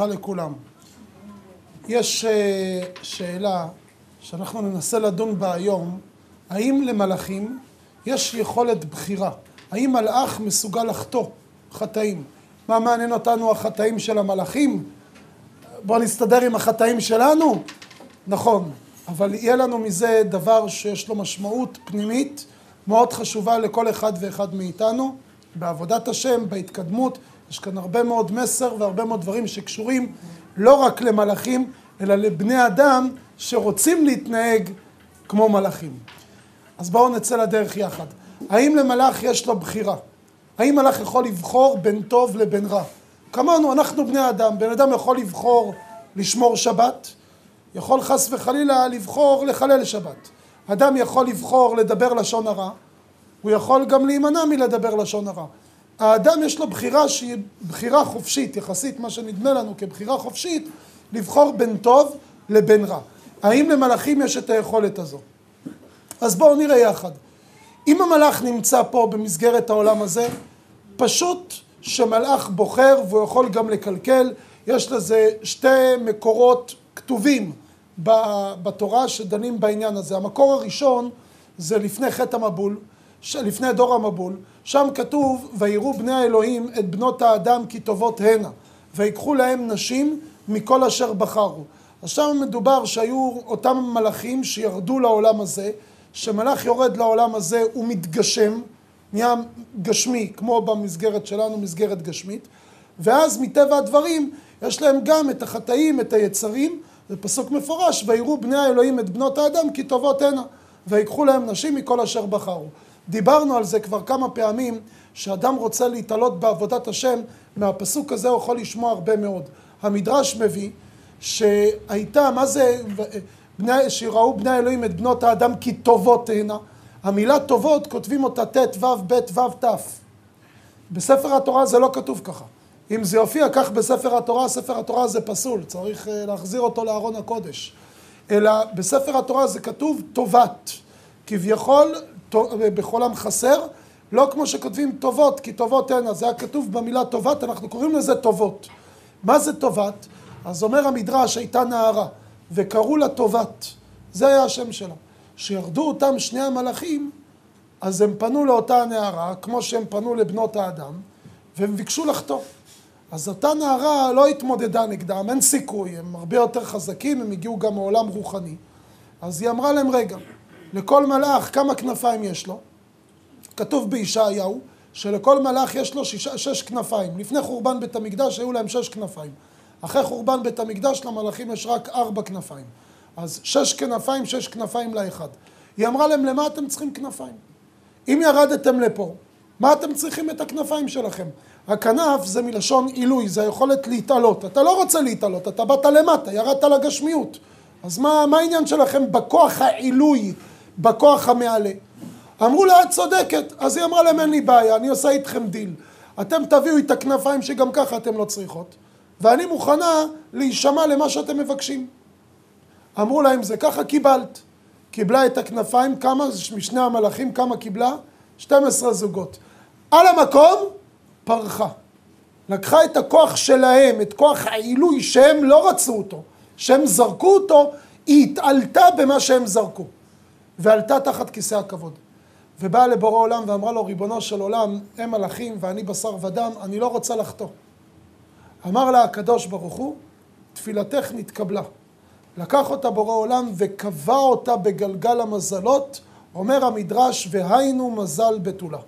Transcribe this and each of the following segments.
וברכה לכולם. יש אה, שאלה שאנחנו ננסה לדון בה היום, האם למלאכים יש יכולת בחירה? האם מלאך מסוגל לחטוא חטאים? מה מעניין אותנו החטאים של המלאכים? בואו נסתדר עם החטאים שלנו? נכון, אבל יהיה לנו מזה דבר שיש לו משמעות פנימית מאוד חשובה לכל אחד ואחד מאיתנו, בעבודת השם, בהתקדמות, יש כאן הרבה מאוד מסר והרבה מאוד דברים שקשורים לא רק למלאכים, אלא לבני אדם שרוצים להתנהג כמו מלאכים. אז בואו נצא לדרך יחד. האם למלאך יש לו בחירה? האם מלאך יכול לבחור בין טוב לבין רע? כמונו, אנחנו בני אדם. בן אדם יכול לבחור לשמור שבת, יכול חס וחלילה לבחור לחלל שבת. אדם יכול לבחור לדבר לשון הרע, הוא יכול גם להימנע מלדבר לשון הרע. האדם יש לו בחירה שהיא בחירה חופשית, יחסית מה שנדמה לנו כבחירה חופשית, לבחור בין טוב לבין רע. האם למלאכים יש את היכולת הזו? אז בואו נראה יחד. אם המלאך נמצא פה במסגרת העולם הזה, פשוט שמלאך בוחר והוא יכול גם לקלקל, יש לזה שתי מקורות כתובים בתורה שדנים בעניין הזה. המקור הראשון זה לפני חטא המבול, לפני דור המבול, שם כתוב ויראו בני האלוהים את בנות האדם כי טובות הנה ויקחו להם נשים מכל אשר בחרו. אז שם מדובר שהיו אותם מלאכים שירדו לעולם הזה, שמלאך יורד לעולם הזה הוא מתגשם, נהיה גשמי כמו במסגרת שלנו, מסגרת גשמית, ואז מטבע הדברים יש להם גם את החטאים, את היצרים, זה פסוק מפורש, ויראו בני האלוהים את בנות האדם כי טובות הנה ויקחו להם נשים מכל אשר בחרו. דיברנו על זה כבר כמה פעמים, שאדם רוצה להתעלות בעבודת השם, מהפסוק הזה הוא יכול לשמוע הרבה מאוד. המדרש מביא שהייתה, מה זה, בני, שראו בני אלוהים את בנות האדם כי טובות תהנה. המילה טובות כותבים אותה ט' ו' ב' ו' ת'. בספר התורה זה לא כתוב ככה. אם זה יופיע כך בספר התורה, ספר התורה זה פסול, צריך אה, להחזיר אותו לארון הקודש. אלא בספר התורה זה כתוב טובת. כביכול בכל עם חסר, לא כמו שכותבים טובות, כי טובות אין, אז זה היה כתוב במילה טובת, אנחנו קוראים לזה טובות. מה זה טובת? אז אומר המדרש, הייתה נערה, וקראו לה טובת. זה היה השם שלה. כשירדו אותם שני המלאכים, אז הם פנו לאותה הנערה, כמו שהם פנו לבנות האדם, והם ביקשו לחתור. אז אותה נערה לא התמודדה נגדם, אין סיכוי, הם הרבה יותר חזקים, הם הגיעו גם מעולם רוחני. אז היא אמרה להם, רגע, לכל מלאך כמה כנפיים יש לו? כתוב בישעיהו שלכל מלאך יש לו שישה, שש כנפיים. לפני חורבן בית המקדש היו להם שש כנפיים. אחרי חורבן בית המקדש למלאכים יש רק ארבע כנפיים. אז שש כנפיים, שש כנפיים לאחד. היא אמרה להם, למה אתם צריכים כנפיים? אם ירדתם לפה, מה אתם צריכים את הכנפיים שלכם? הכנף זה מלשון עילוי, זה היכולת להתעלות. אתה לא רוצה להתעלות, אתה באת למטה, ירדת לגשמיות. אז מה, מה העניין שלכם בכוח העילוי בכוח המעלה. אמרו לה, את צודקת. אז היא אמרה להם, אין לי בעיה, אני עושה איתכם דיל. אתם תביאו את הכנפיים שגם ככה אתם לא צריכות, ואני מוכנה להישמע למה שאתם מבקשים. אמרו להם, זה ככה קיבלת. קיבלה את הכנפיים, כמה, משני המלאכים, כמה קיבלה? 12 זוגות. על המקום, פרחה. לקחה את הכוח שלהם, את כוח העילוי שהם לא רצו אותו, שהם זרקו אותו, היא התעלתה במה שהם זרקו. ועלתה תחת כיסא הכבוד. ובאה לבורא עולם ואמרה לו, ריבונו של עולם, הם מלאכים ואני בשר ודם, אני לא רוצה לחטוא. אמר לה הקדוש ברוך הוא, תפילתך נתקבלה. לקח אותה בורא עולם וקבע אותה בגלגל המזלות, אומר המדרש, והיינו מזל בתולה.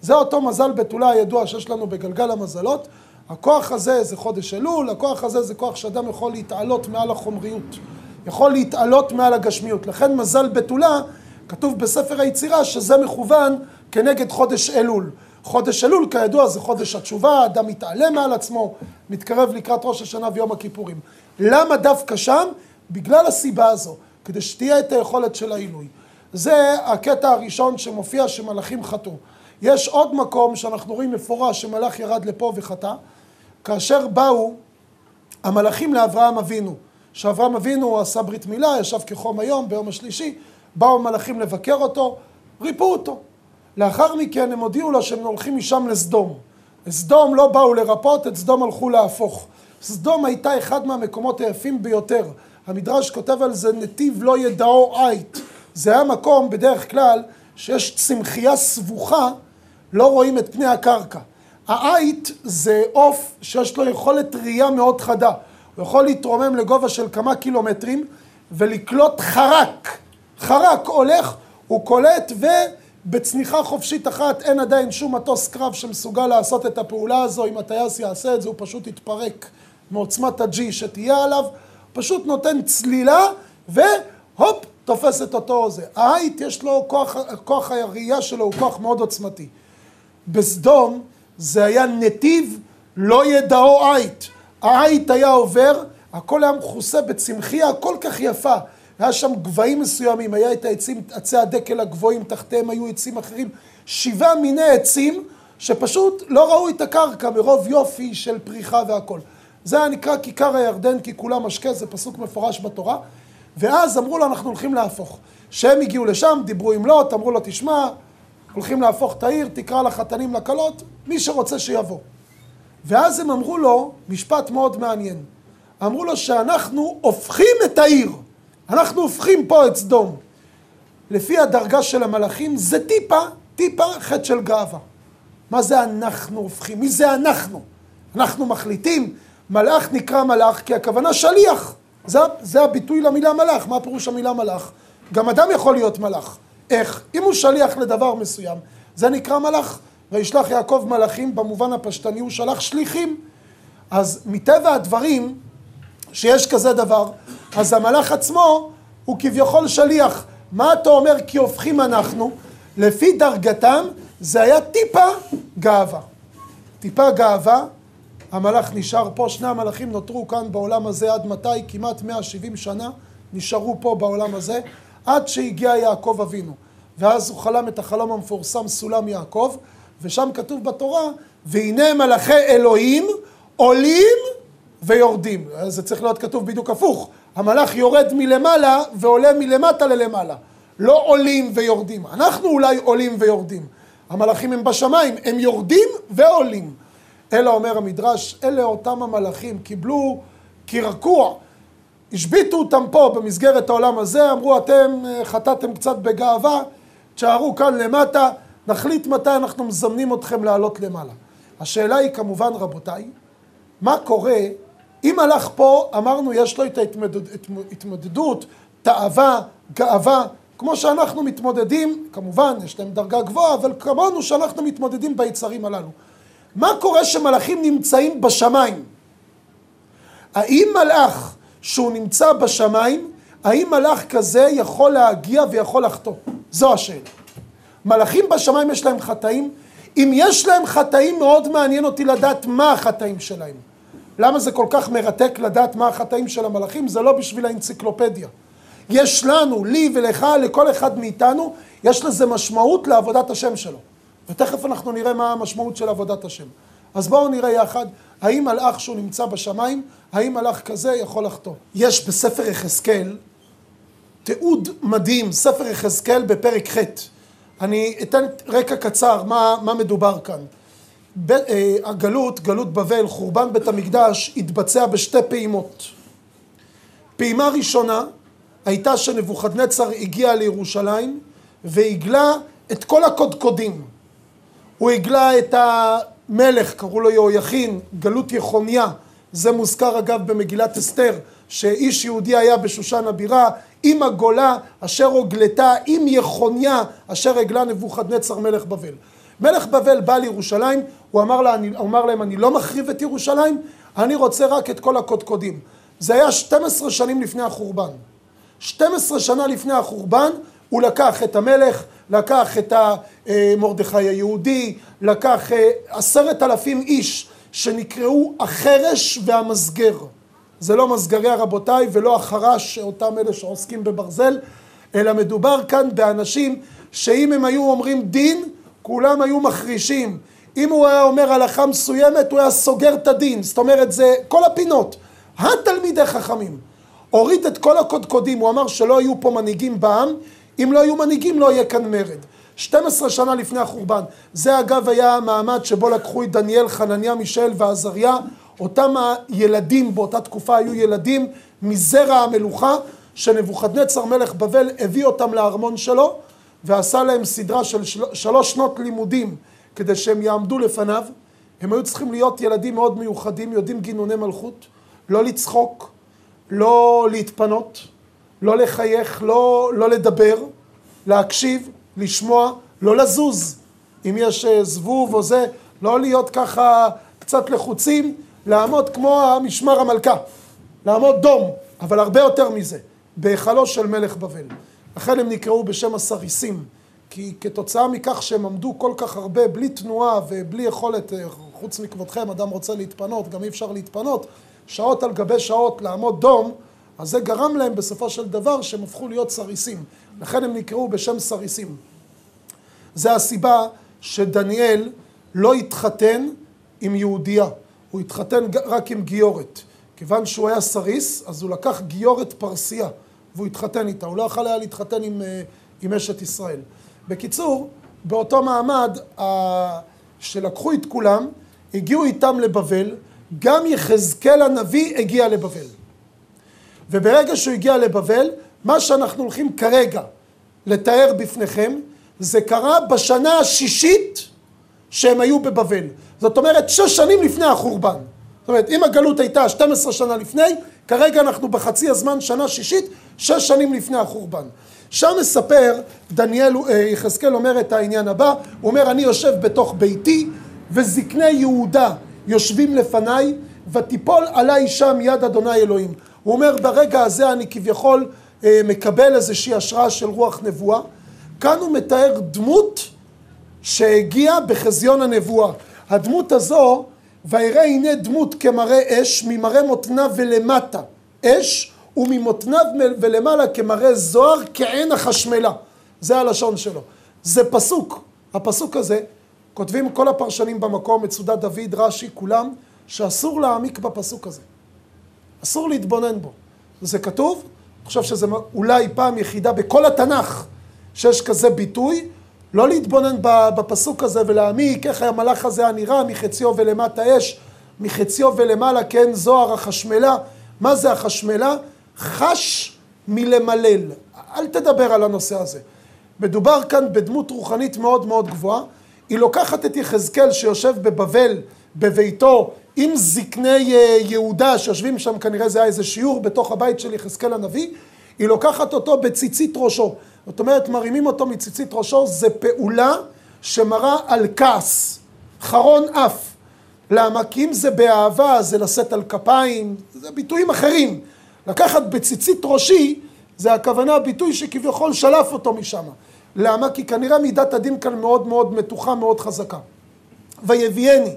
זה אותו מזל בתולה הידוע שיש לנו בגלגל המזלות. הכוח הזה זה חודש אלול, הכוח הזה זה כוח שאדם יכול להתעלות מעל החומריות. יכול להתעלות מעל הגשמיות. לכן מזל בתולה, כתוב בספר היצירה שזה מכוון כנגד חודש אלול. חודש אלול כידוע זה חודש התשובה, אדם מתעלה מעל עצמו, מתקרב לקראת ראש השנה ויום הכיפורים. למה דווקא שם? בגלל הסיבה הזו, כדי שתהיה את היכולת של העילוי. זה הקטע הראשון שמופיע שמלאכים חטאו. יש עוד מקום שאנחנו רואים מפורש שמלאך ירד לפה וחטא, כאשר באו המלאכים לאברהם אבינו. שאברהם אבינו עשה ברית מילה, ישב כחום היום ביום השלישי, באו מלאכים לבקר אותו, ריפאו אותו. לאחר מכן הם הודיעו לו שהם הולכים משם לסדום. סדום לא באו לרפות, את סדום הלכו להפוך. סדום הייתה אחד מהמקומות היפים ביותר. המדרש כותב על זה נתיב לא ידעו עית. זה היה מקום, בדרך כלל, שיש צמחייה סבוכה, לא רואים את פני הקרקע. העית זה עוף שיש לו יכולת ראייה מאוד חדה. הוא יכול להתרומם לגובה של כמה קילומטרים ולקלוט חרק. חרק הולך, הוא קולט ובצניחה חופשית אחת אין עדיין שום מטוס קרב שמסוגל לעשות את הפעולה הזו. אם הטייס יעשה את זה הוא פשוט יתפרק מעוצמת הג'י שתהיה עליו. פשוט נותן צלילה והופ, תופס את אותו זה. העית יש לו, כוח, כוח הראייה שלו הוא כוח מאוד עוצמתי. בסדום זה היה נתיב לא ידעו עית. העית היה עובר, הכל היה מכוסה בצמחייה כל כך יפה. היה שם גבהים מסוימים, היה את העצים, עצי הדקל הגבוהים, תחתיהם היו עצים אחרים. שבעה מיני עצים שפשוט לא ראו את הקרקע מרוב יופי של פריחה והכל. זה היה נקרא כיכר הירדן כי כולה משקה, זה פסוק מפורש בתורה. ואז אמרו לו, אנחנו הולכים להפוך. כשהם הגיעו לשם, דיברו עם לוט, אמרו לו, תשמע, הולכים להפוך את העיר, תקרא לחתנים לכלות, מי שרוצה שיבוא. ואז הם אמרו לו משפט מאוד מעניין. אמרו לו שאנחנו הופכים את העיר. אנחנו הופכים פה את סדום. לפי הדרגה של המלאכים זה טיפה, טיפה חטא של גאווה. מה זה אנחנו הופכים? מי זה אנחנו? אנחנו מחליטים, מלאך נקרא מלאך כי הכוונה שליח. זה, זה הביטוי למילה מלאך. מה פירוש המילה מלאך? גם אדם יכול להיות מלאך. איך? אם הוא שליח לדבר מסוים, זה נקרא מלאך. וישלח יעקב מלאכים, במובן הפשטני הוא שלח שליחים. אז מטבע הדברים, שיש כזה דבר, אז המלאך עצמו הוא כביכול שליח. מה אתה אומר כי הופכים אנחנו? לפי דרגתם זה היה טיפה גאווה. טיפה גאווה, המלאך נשאר פה, שני המלאכים נותרו כאן בעולם הזה עד מתי? כמעט 170 שנה נשארו פה בעולם הזה, עד שהגיע יעקב אבינו. ואז הוא חלם את החלום המפורסם סולם יעקב, ושם כתוב בתורה, והנה מלאכי אלוהים עולים ויורדים. זה צריך להיות כתוב בדיוק הפוך. המלאך יורד מלמעלה ועולה מלמטה ללמעלה. לא עולים ויורדים. אנחנו אולי עולים ויורדים. המלאכים הם בשמיים, הם יורדים ועולים. אלא אומר המדרש, אלה אותם המלאכים, קיבלו קרקוע, השביתו אותם פה במסגרת העולם הזה, אמרו אתם אה, חטאתם קצת בגאווה, תשארו כאן למטה, נחליט מתי אנחנו מזמנים אתכם לעלות למעלה. השאלה היא כמובן רבותיי, מה קורה אם הלך פה, אמרנו יש לו את ההתמודדות, תאווה, גאווה, כמו שאנחנו מתמודדים, כמובן יש להם דרגה גבוהה, אבל כמונו שאנחנו מתמודדים ביצרים הללו. מה קורה שמלאכים נמצאים בשמיים? האם מלאך שהוא נמצא בשמיים, האם מלאך כזה יכול להגיע ויכול לחטוא? זו השאלה. מלאכים בשמיים יש להם חטאים? אם יש להם חטאים, מאוד מעניין אותי לדעת מה החטאים שלהם. למה זה כל כך מרתק לדעת מה החטאים של המלאכים? זה לא בשביל האנציקלופדיה. יש לנו, לי ולך, לכל אחד מאיתנו, יש לזה משמעות לעבודת השם שלו. ותכף אנחנו נראה מה המשמעות של עבודת השם. אז בואו נראה יחד, האם מלאך שהוא נמצא בשמיים, האם מלאך כזה יכול לחטוא. יש בספר יחזקאל תיעוד מדהים, ספר יחזקאל בפרק ח'. אני אתן רקע קצר, מה, מה מדובר כאן. ב, אה, הגלות, גלות בבל, חורבן בית המקדש, התבצע בשתי פעימות. פעימה ראשונה הייתה שנבוכדנצר הגיע לירושלים והגלה את כל הקודקודים. הוא הגלה את המלך, קראו לו יהויכין, גלות יחוניה, זה מוזכר אגב במגילת אסתר, שאיש יהודי היה בשושן הבירה, עם הגולה אשר הוגלתה, עם יחוניה אשר הגלה נבוכדנצר מלך בבל. מלך בבל בא לירושלים, הוא אמר, לה, אני, אמר להם אני לא מחריב את ירושלים, אני רוצה רק את כל הקודקודים. זה היה 12 שנים לפני החורבן. 12 שנה לפני החורבן הוא לקח את המלך, לקח את מרדכי היהודי, לקח אה, עשרת אלפים איש שנקראו החרש והמסגר. זה לא מסגריה רבותיי ולא החרש, אותם אלה שעוסקים בברזל, אלא מדובר כאן באנשים שאם הם היו אומרים דין, כולם היו מחרישים. אם הוא היה אומר הלכה מסוימת, הוא היה סוגר את הדין. זאת אומרת, זה כל הפינות. התלמידי חכמים. הוריד את כל הקודקודים, הוא אמר שלא היו פה מנהיגים בעם, אם לא היו מנהיגים לא יהיה כאן מרד. 12 שנה לפני החורבן. זה אגב היה המעמד שבו לקחו את דניאל, חנניה, מישאל ועזריה, אותם הילדים באותה תקופה היו ילדים מזרע המלוכה, שנבוכדנצר מלך בבל הביא אותם לארמון שלו, ועשה להם סדרה של של... שלוש שנות לימודים כדי שהם יעמדו לפניו. הם היו צריכים להיות ילדים מאוד מיוחדים, יודעים גינוני מלכות, לא לצחוק, לא להתפנות, לא לחייך, לא, לא לדבר, להקשיב, לשמוע, לא לזוז. אם יש אה, זבוב או זה, לא להיות ככה קצת לחוצים, לעמוד כמו המשמר המלכה, לעמוד דום, אבל הרבה יותר מזה, בהיכלו של מלך בבל. לכן הם נקראו בשם הסריסים, כי כתוצאה מכך שהם עמדו כל כך הרבה בלי תנועה ובלי יכולת, אה, חוץ מכבודכם, אדם רוצה להתפנות, גם אי אפשר להתפנות, שעות על גבי שעות לעמוד דום, אז זה גרם להם בסופו של דבר שהם הפכו להיות סריסים. לכן הם נקראו בשם סריסים. זה הסיבה שדניאל לא התחתן עם יהודייה, הוא התחתן רק עם גיורת. כיוון שהוא היה סריס, אז הוא לקח גיורת פרסייה, והוא התחתן איתה. הוא לא יכול היה להתחתן עם, אה, עם אשת ישראל. בקיצור, באותו מעמד שלקחו את כולם, הגיעו איתם לבבל, גם יחזקאל הנביא הגיע לבבל. וברגע שהוא הגיע לבבל, מה שאנחנו הולכים כרגע לתאר בפניכם, זה קרה בשנה השישית שהם היו בבבל. זאת אומרת, שש שנים לפני החורבן. זאת אומרת, אם הגלות הייתה 12 שנה לפני, כרגע אנחנו בחצי הזמן, שנה שישית, שש שנים לפני החורבן. שם מספר, דניאל, אה, יחזקאל אומר את העניין הבא, הוא אומר, אני יושב בתוך ביתי, וזקני יהודה יושבים לפניי, ותיפול עליי שם יד אדוני אלוהים. הוא אומר, ברגע הזה אני כביכול אה, מקבל איזושהי השראה של רוח נבואה. כאן הוא מתאר דמות שהגיעה בחזיון הנבואה. הדמות הזו, ויראה הנה דמות כמראה אש, ממראה מותניו ולמטה אש, וממותניו ולמעלה כמראה זוהר, כעין החשמלה. זה הלשון שלו. זה פסוק. הפסוק הזה, כותבים כל הפרשנים במקום, מצודת דוד, רש"י, כולם, שאסור להעמיק בפסוק הזה. אסור להתבונן בו. זה כתוב, אני חושב שזה אולי פעם יחידה בכל התנ"ך שיש כזה ביטוי, לא להתבונן בפסוק הזה ולהעמיק איך המלאך הזה היה נראה מחציו ולמטה אש, מחציו ולמעלה כן זוהר החשמלה. מה זה החשמלה? חש מלמלל. אל תדבר על הנושא הזה. מדובר כאן בדמות רוחנית מאוד מאוד גבוהה. היא לוקחת את יחזקאל שיושב בבבל, בביתו, עם זקני אה, יהודה שיושבים שם, כנראה זה היה איזה שיעור בתוך הבית של יחזקאל הנביא, היא לוקחת אותו בציצית ראשו. זאת אומרת, מרימים אותו מציצית ראשו, זה פעולה שמראה על כעס, חרון אף. למה? כי אם זה באהבה, זה לשאת על כפיים, זה ביטויים אחרים. לקחת בציצית ראשי, זה הכוונה ביטוי שכביכול שלף אותו משם. למה? כי כנראה מידת הדין כאן מאוד מאוד מתוחה, מאוד חזקה. ויביאני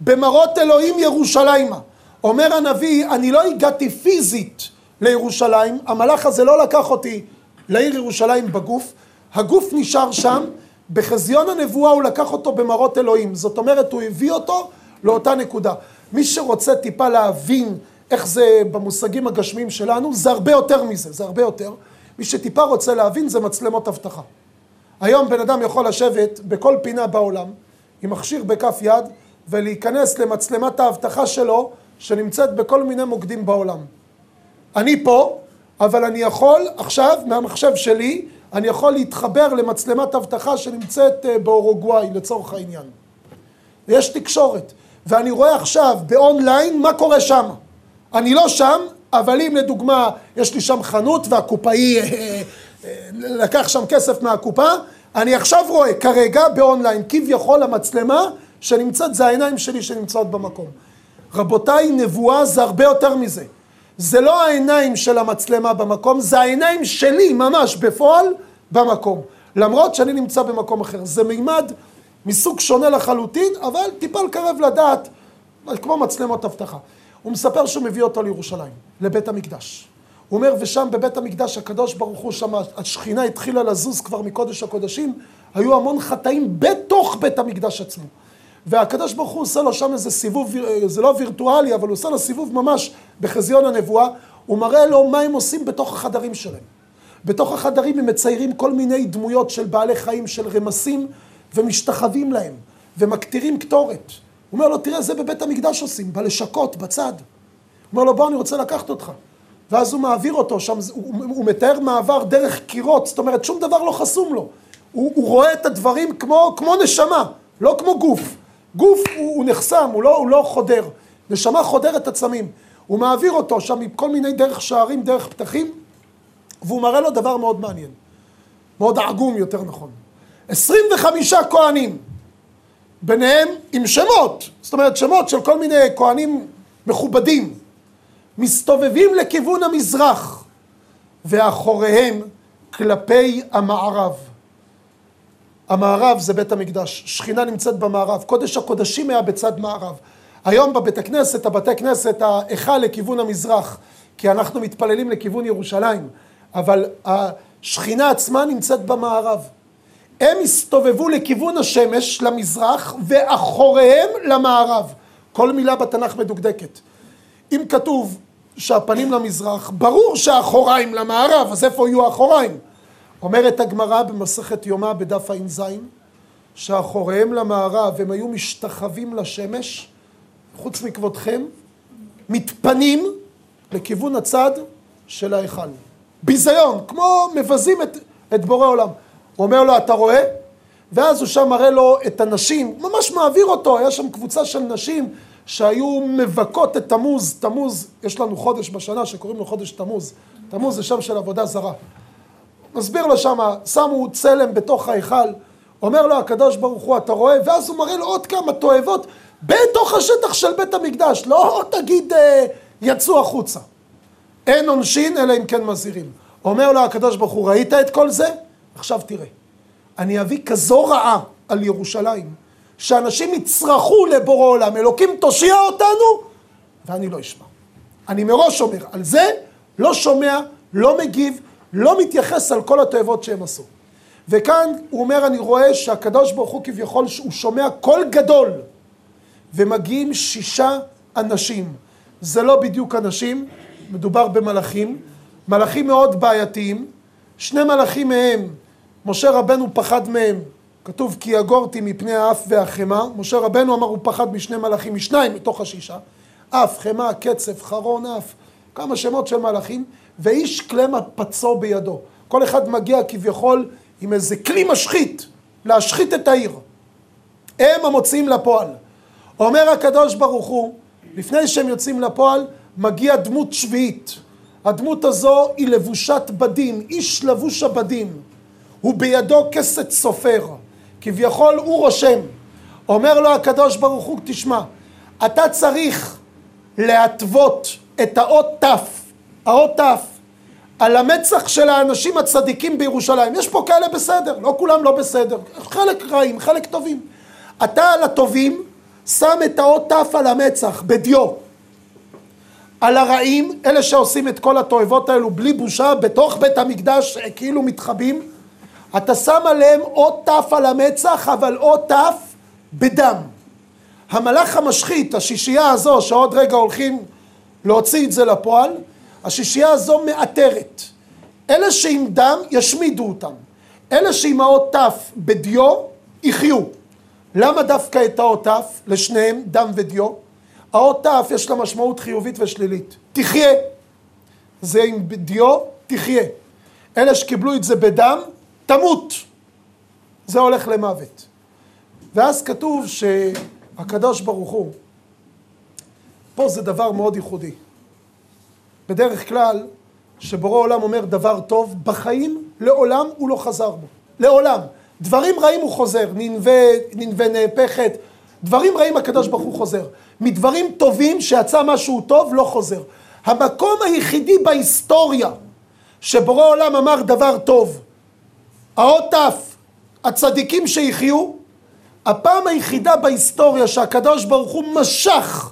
במראות אלוהים ירושלימה. אומר הנביא, אני לא הגעתי פיזית לירושלים, המלאך הזה לא לקח אותי לעיר ירושלים בגוף, הגוף נשאר שם, בחזיון הנבואה הוא לקח אותו במראות אלוהים, זאת אומרת הוא הביא אותו לאותה נקודה. מי שרוצה טיפה להבין איך זה במושגים הגשמיים שלנו, זה הרבה יותר מזה, זה הרבה יותר. מי שטיפה רוצה להבין זה מצלמות אבטחה. היום בן אדם יכול לשבת בכל פינה בעולם עם מכשיר בכף יד ולהיכנס למצלמת האבטחה שלו שנמצאת בכל מיני מוקדים בעולם. אני פה, אבל אני יכול עכשיו מהמחשב שלי, אני יכול להתחבר למצלמת אבטחה שנמצאת אה, באורוגוואי לצורך העניין. יש תקשורת, ואני רואה עכשיו באונליין מה קורה שם. אני לא שם, אבל אם לדוגמה יש לי שם חנות והקופאי אה, אה, לקח שם כסף מהקופה, אני עכשיו רואה כרגע באונליין כביכול המצלמה שנמצאת, זה העיניים שלי שנמצאות במקום. רבותיי, נבואה זה הרבה יותר מזה. זה לא העיניים של המצלמה במקום, זה העיניים שלי ממש בפועל במקום. למרות שאני נמצא במקום אחר. זה מימד מסוג שונה לחלוטין, אבל טיפה לקרב לדעת, כמו מצלמות אבטחה. הוא מספר שהוא מביא אותו לירושלים, לבית המקדש. הוא אומר, ושם בבית המקדש הקדוש ברוך הוא, שם השכינה התחילה לזוז כבר מקודש הקודשים, היו המון חטאים בתוך בית המקדש עצמו. והקדוש ברוך הוא עושה לו שם איזה סיבוב, זה לא וירטואלי, אבל הוא עושה לו סיבוב ממש בחזיון הנבואה, הוא מראה לו מה הם עושים בתוך החדרים שלהם. בתוך החדרים הם מציירים כל מיני דמויות של בעלי חיים, של רמסים, ומשתחווים להם, ומקטירים קטורת. אומר לו, תראה, זה בבית המקדש עושים, בלשכות, בצד. הוא אומר לו, בוא, אני רוצה לקחת אותך. ואז הוא מעביר אותו, שם הוא, הוא מתאר מעבר דרך קירות, זאת אומרת, שום דבר לא חסום לו. הוא, הוא רואה את הדברים כמו, כמו נשמה, לא כמו גוף. גוף הוא, הוא נחסם, הוא לא, הוא לא חודר. נשמה חודרת עצמים. הוא מעביר אותו שם מכל מיני דרך שערים, דרך פתחים, והוא מראה לו דבר מאוד מעניין. מאוד עגום יותר נכון. 25 כהנים, ביניהם עם שמות, זאת אומרת שמות של כל מיני כהנים מכובדים, מסתובבים לכיוון המזרח, ואחוריהם כלפי המערב. המערב זה בית המקדש, שכינה נמצאת במערב, קודש הקודשים היה בצד מערב. היום בבית הכנסת, הבתי כנסת, ההיכל לכיוון המזרח, כי אנחנו מתפללים לכיוון ירושלים, אבל השכינה עצמה נמצאת במערב. הם הסתובבו לכיוון השמש, למזרח, ואחוריהם למערב. כל מילה בתנ"ך מדוקדקת. אם כתוב שהפנים למזרח, ברור שהאחוריים למערב, אז איפה יהיו האחוריים? אומרת הגמרא במסכת יומא בדף ע"ז, שאחוריהם למערב הם היו משתחווים לשמש, חוץ מכבודכם, מתפנים לכיוון הצד של ההיכל. ביזיון, כמו מבזים את, את בורא עולם. הוא אומר לו, אתה רואה? ואז הוא שם מראה לו את הנשים, ממש מעביר אותו, היה שם קבוצה של נשים שהיו מבכות את תמוז, תמוז, יש לנו חודש בשנה שקוראים לו חודש תמוז, תמוז זה שם של עבודה זרה. מסביר לו שמה, שמו צלם בתוך ההיכל, אומר לו הקדוש ברוך הוא, אתה רואה? ואז הוא מראה לו עוד כמה תועבות בתוך השטח של בית המקדש, לא תגיד אה, יצאו החוצה. אין עונשין אלא אם כן מזהירים. אומר לו הקדוש ברוך הוא, ראית את כל זה? עכשיו תראה, אני אביא כזו רעה על ירושלים, שאנשים יצרחו לבורא עולם, אלוקים תושיע אותנו, ואני לא אשמע. אני מראש אומר, על זה לא שומע, לא מגיב, לא מתייחס על כל התועבות שהם עשו. וכאן הוא אומר, אני רואה שהקדוש ברוך הוא כביכול, הוא שומע קול גדול, ומגיעים שישה אנשים. זה לא בדיוק אנשים, מדובר במלאכים, מלאכים מאוד בעייתיים, שני מלאכים מהם, משה רבנו פחד מהם, כתוב כי יגורתי מפני האף והחמה, משה רבנו אמר הוא פחד משני מלאכים, משניים מתוך השישה, אף, חמה, קצף, חרון, אף, כמה שמות של מלאכים, ואיש כלי פצו בידו. כל אחד מגיע כביכול עם איזה כלי משחית, להשחית את העיר. הם המוציאים לפועל. אומר הקדוש ברוך הוא, לפני שהם יוצאים לפועל, מגיע דמות שביעית. הדמות הזו היא לבושת בדים, איש לבוש הבדים. הוא בידו כסת סופר. כביכול הוא רושם. אומר לו הקדוש ברוך הוא, תשמע, אתה צריך להתוות את האות ת', האות ת', על המצח של האנשים הצדיקים בירושלים. יש פה כאלה בסדר, לא כולם לא בסדר, חלק רעים, חלק טובים. אתה על הטובים שם את האות ת' על המצח, בדיו. על הרעים, אלה שעושים את כל התועבות האלו בלי בושה, בתוך בית המקדש כאילו מתחבאים, אתה שם עליהם אות ת' על המצח, אבל אות ת' בדם. המלאך המשחית, השישייה הזו, שעוד רגע הולכים להוציא את זה לפועל, השישייה הזו מאתרת. אלה שעם דם, ישמידו אותם. אלה שעם האות ת' בדיו, יחיו. למה דווקא את האות ת' לשניהם, דם ודיו? האות ת' יש לה משמעות חיובית ושלילית. תחיה. זה עם דיו, תחיה. אלה שקיבלו את זה בדם, תמות. זה הולך למוות. ואז כתוב שהקדוש ברוך הוא, פה זה דבר מאוד ייחודי. בדרך כלל, שבורא עולם אומר דבר טוב, בחיים לעולם הוא לא חזר בו. לעולם. דברים רעים הוא חוזר, ננבה, נהפכת, דברים רעים הקדוש ברוך הוא חוזר. מדברים טובים שיצא משהו טוב, לא חוזר. המקום היחידי בהיסטוריה שבורא עולם אמר דבר טוב, האות ת', הצדיקים שיחיו, הפעם היחידה בהיסטוריה שהקדוש ברוך הוא משך